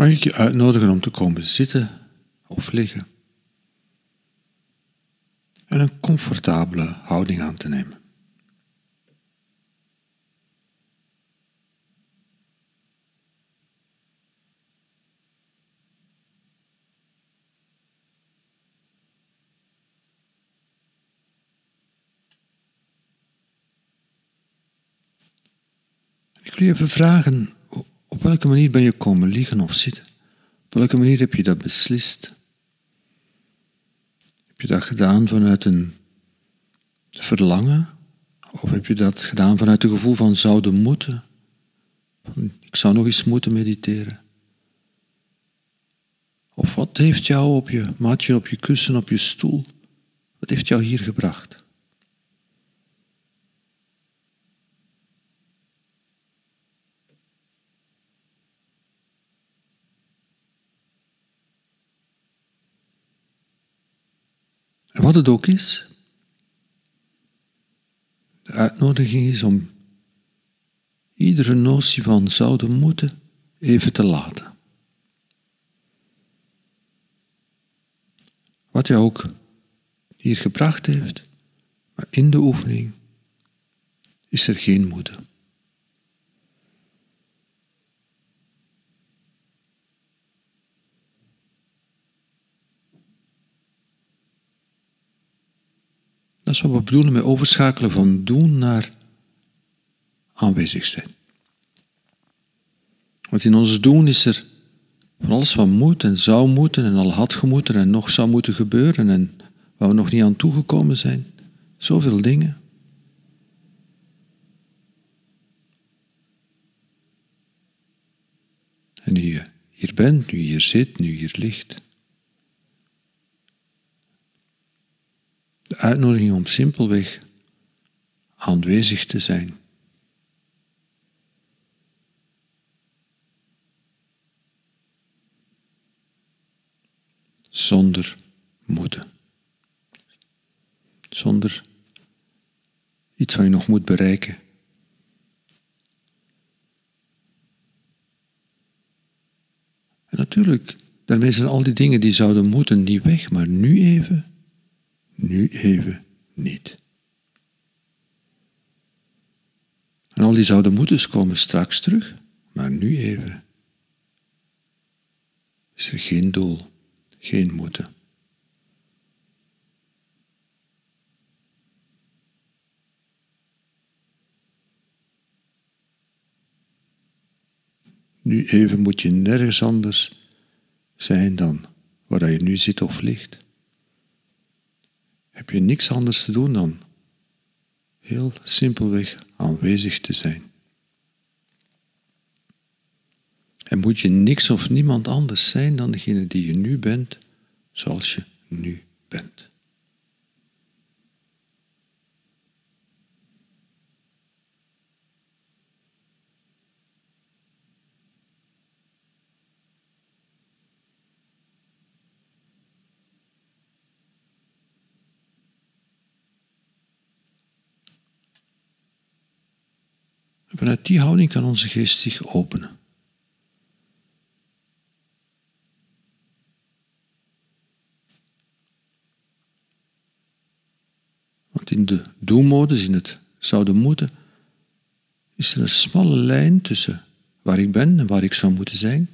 Mag ik je uitnodigen om te komen zitten of liggen en een comfortabele houding aan te nemen. Ik wil je even vragen, op welke manier ben je komen liggen of zitten? Op welke manier heb je dat beslist? Heb je dat gedaan vanuit een verlangen? Of heb je dat gedaan vanuit het gevoel van zouden moeten? Ik zou nog eens moeten mediteren. Of wat heeft jou op je matje, op je kussen, op je stoel, wat heeft jou hier gebracht? Wat het ook is, de uitnodiging is om iedere notie van zouden moeten even te laten. Wat je ook hier gebracht heeft, maar in de oefening is er geen moeten. Dat is wat we bedoelen met overschakelen van doen naar aanwezig zijn. Want in ons doen is er van alles wat moet en zou moeten en al had gemoeten en nog zou moeten gebeuren en waar we nog niet aan toegekomen zijn. Zoveel dingen. En nu je hier bent, nu je hier zit, nu je hier ligt. Uitnodiging om simpelweg aanwezig te zijn. Zonder moeten. Zonder iets wat je nog moet bereiken. En natuurlijk, daarmee zijn al die dingen die zouden moeten niet weg, maar nu even nu even niet. En al die zouden moeten komen straks terug, maar nu even is er geen doel, geen moeten. Nu even moet je nergens anders zijn dan waar je nu zit of ligt heb je niks anders te doen dan heel simpelweg aanwezig te zijn. En moet je niks of niemand anders zijn dan degene die je nu bent, zoals je nu bent. Vanuit die houding kan onze geest zich openen. Want in de doelmodus, in het zouden moeten, is er een smalle lijn tussen waar ik ben en waar ik zou moeten zijn.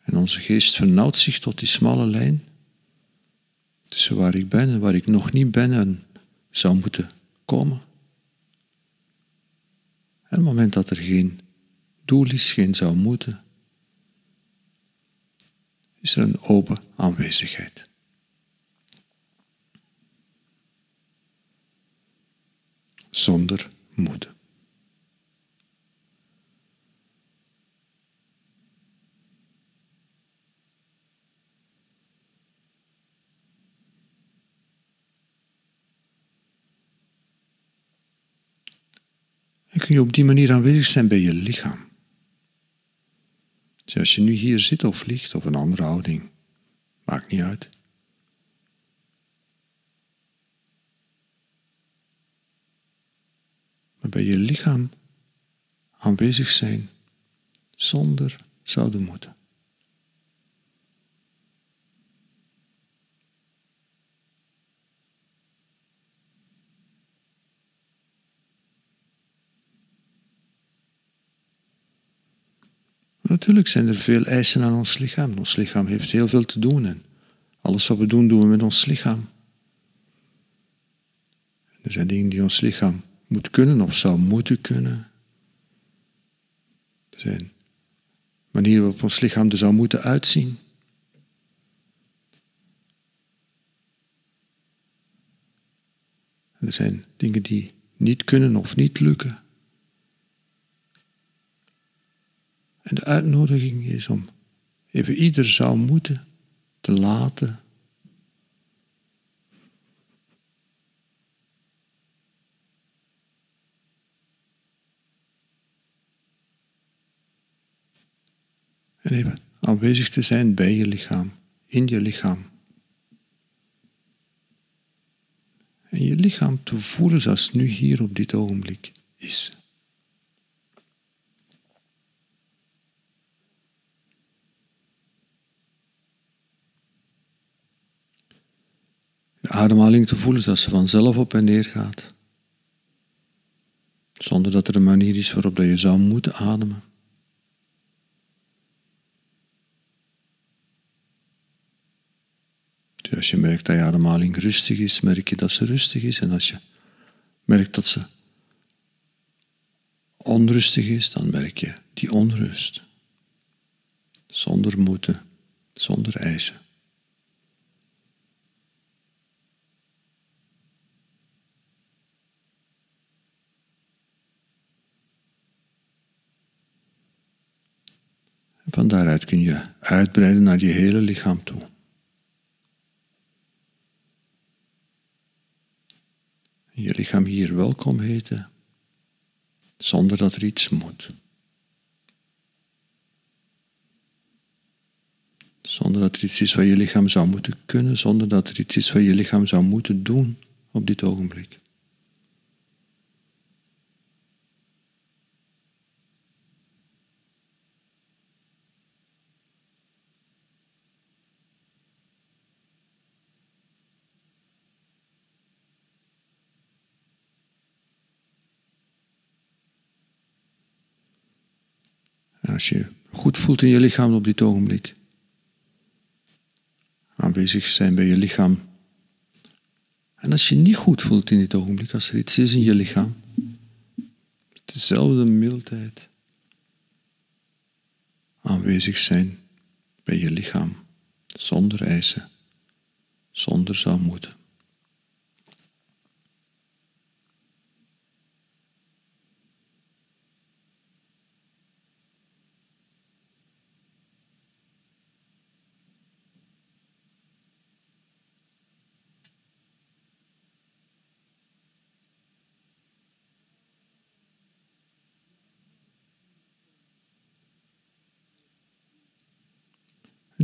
En onze geest vernauwt zich tot die smalle lijn tussen waar ik ben en waar ik nog niet ben en zou moeten komen. En het moment dat er geen doel is, geen zou moeten, is er een open aanwezigheid. Zonder moeten. Je op die manier aanwezig zijn bij je lichaam. Dus als je nu hier zit of ligt of een andere houding, maakt niet uit. en bij je lichaam aanwezig zijn zonder zouden moeten. Natuurlijk zijn er veel eisen aan ons lichaam. Ons lichaam heeft heel veel te doen en alles wat we doen, doen we met ons lichaam. Er zijn dingen die ons lichaam moet kunnen of zou moeten kunnen. Er zijn manieren waarop ons lichaam er zou moeten uitzien. Er zijn dingen die niet kunnen of niet lukken. En de uitnodiging is om even ieder zou moeten te laten. En even aanwezig te zijn bij je lichaam, in je lichaam. En je lichaam te voelen zoals nu hier op dit ogenblik is. Ademhaling te voelen zoals ze vanzelf op en neer gaat. Zonder dat er een manier is waarop dat je zou moeten ademen. Dus als je merkt dat je ademhaling rustig is, merk je dat ze rustig is. En als je merkt dat ze onrustig is, dan merk je die onrust. Zonder moeten, zonder eisen. Van daaruit kun je uitbreiden naar je hele lichaam toe. Je lichaam hier welkom heten, zonder dat er iets moet. Zonder dat er iets is wat je lichaam zou moeten kunnen, zonder dat er iets is wat je lichaam zou moeten doen op dit ogenblik. Als je goed voelt in je lichaam op dit ogenblik. Aanwezig zijn bij je lichaam. En als je niet goed voelt in dit ogenblik, als er iets is in je lichaam, dezelfde mildheid. Aanwezig zijn bij je lichaam, zonder eisen, zonder zou moeten.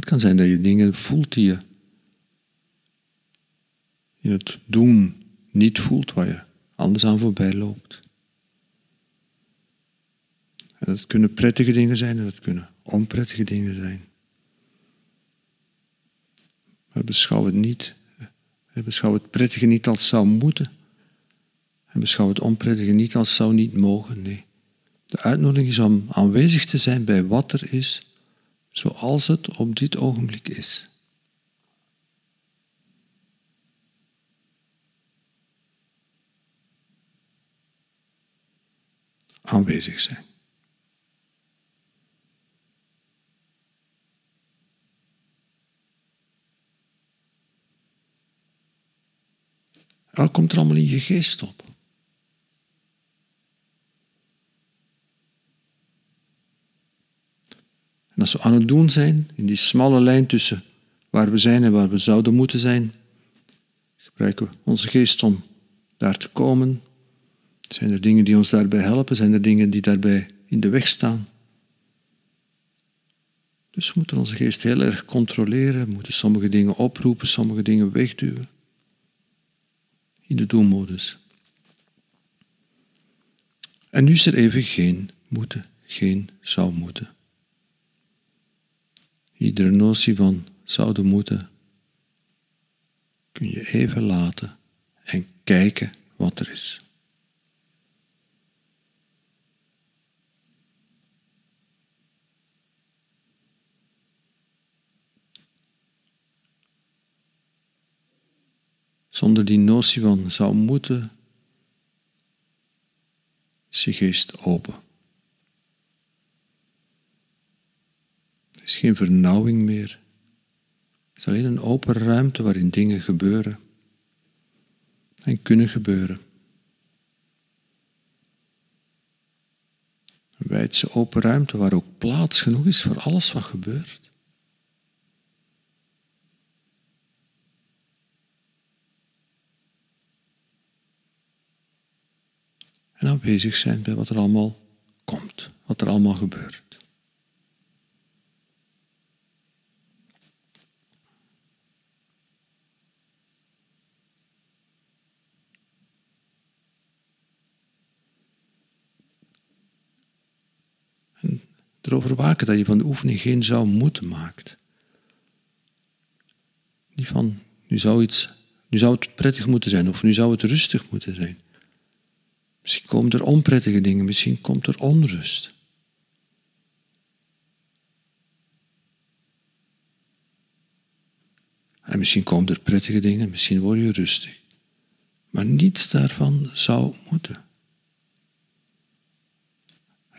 Kan zijn dat je dingen voelt die je in het doen niet voelt, waar je anders aan voorbij loopt. En dat kunnen prettige dingen zijn en dat kunnen onprettige dingen zijn. Maar beschouw het niet. Beschouw het prettige niet als zou moeten. En beschouw het onprettige niet als zou niet mogen. Nee. De uitnodiging is om aanwezig te zijn bij wat er is zoals het op dit ogenblik is. Aanwezig zijn. Wat komt er allemaal in je geest op? Als we aan het doen zijn, in die smalle lijn tussen waar we zijn en waar we zouden moeten zijn, gebruiken we onze geest om daar te komen. Zijn er dingen die ons daarbij helpen? Zijn er dingen die daarbij in de weg staan? Dus we moeten onze geest heel erg controleren, we moeten sommige dingen oproepen, sommige dingen wegduwen. In de doelmodus. En nu is er even geen moeten, geen zou moeten. Iedere notie van zouden moeten kun je even laten en kijken wat er is. Zonder die notie van zou moeten, is je geest open. Geen vernauwing meer. Het is alleen een open ruimte waarin dingen gebeuren en kunnen gebeuren. Een wijdse open ruimte waar ook plaats genoeg is voor alles wat gebeurt. En aanwezig zijn bij wat er allemaal komt, wat er allemaal gebeurt. Erover waken dat je van de oefening geen zou moeten maakt. Niet van, nu zou, iets, nu zou het prettig moeten zijn of nu zou het rustig moeten zijn. Misschien komen er onprettige dingen, misschien komt er onrust. En misschien komen er prettige dingen, misschien word je rustig. Maar niets daarvan zou moeten.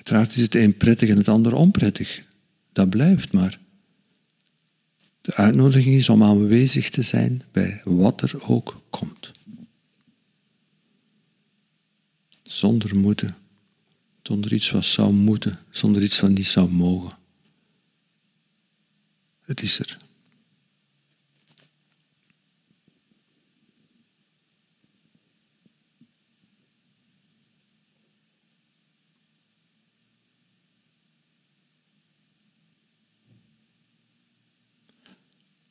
Uiteraard is het een prettig en het ander onprettig. Dat blijft maar. De uitnodiging is om aanwezig te zijn bij wat er ook komt. Zonder moeten. Zonder iets wat zou moeten. Zonder iets wat niet zou mogen. Het is er.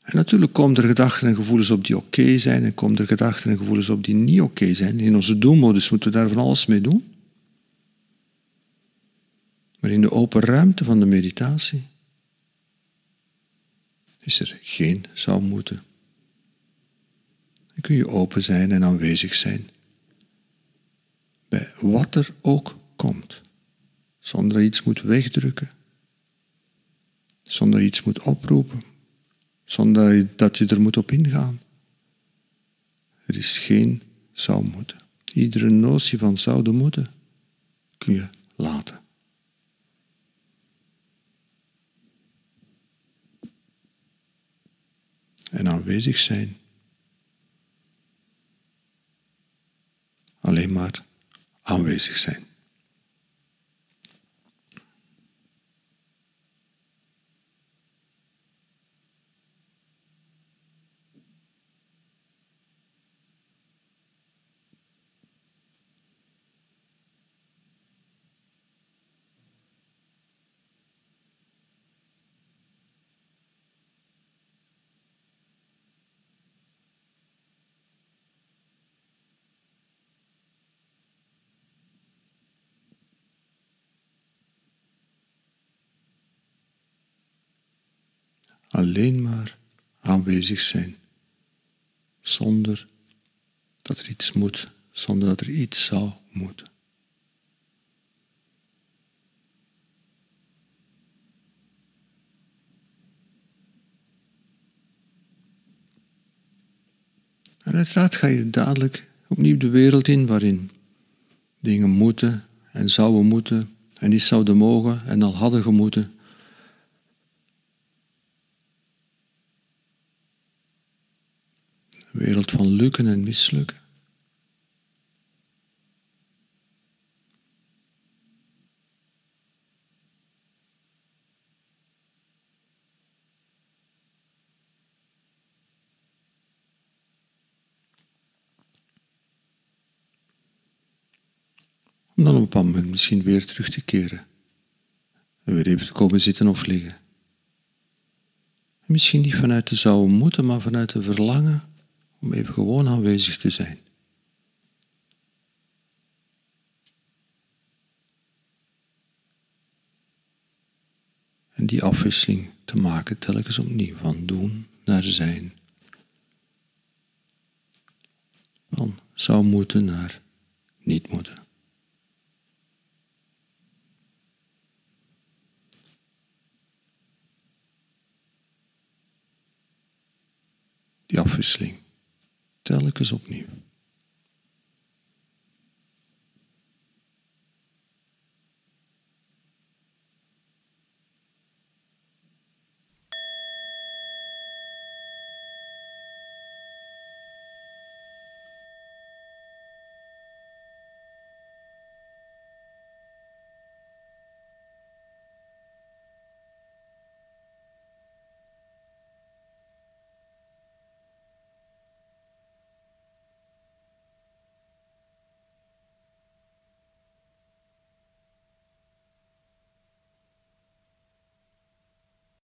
En natuurlijk komen er gedachten en gevoelens op die oké zijn en komen er gedachten en gevoelens op die niet oké zijn. In onze doelmodus moeten we daar van alles mee doen. Maar in de open ruimte van de meditatie is er geen zou moeten. Dan kun je open zijn en aanwezig zijn bij wat er ook komt, zonder iets moet wegdrukken, zonder iets moet oproepen zonder dat je er moet op ingaan. Er is geen zou moeten. Iedere notie van zouden moeten kun je laten. En aanwezig zijn. Alleen maar aanwezig zijn. Alleen maar aanwezig zijn, zonder dat er iets moet, zonder dat er iets zou moeten. En uiteraard ga je dadelijk opnieuw de wereld in waarin dingen moeten en zouden moeten en niet zouden mogen en al hadden gemoeten. Wereld van lukken en mislukken. Om dan op een bepaald moment misschien weer terug te keren. En weer even te komen zitten of liggen. misschien niet vanuit de zouden moeten, maar vanuit de verlangen om even gewoon aanwezig te zijn. En die afwisseling te maken telkens opnieuw van doen naar zijn. Van zou moeten naar niet moeten. Die afwisseling telkens opnieuw.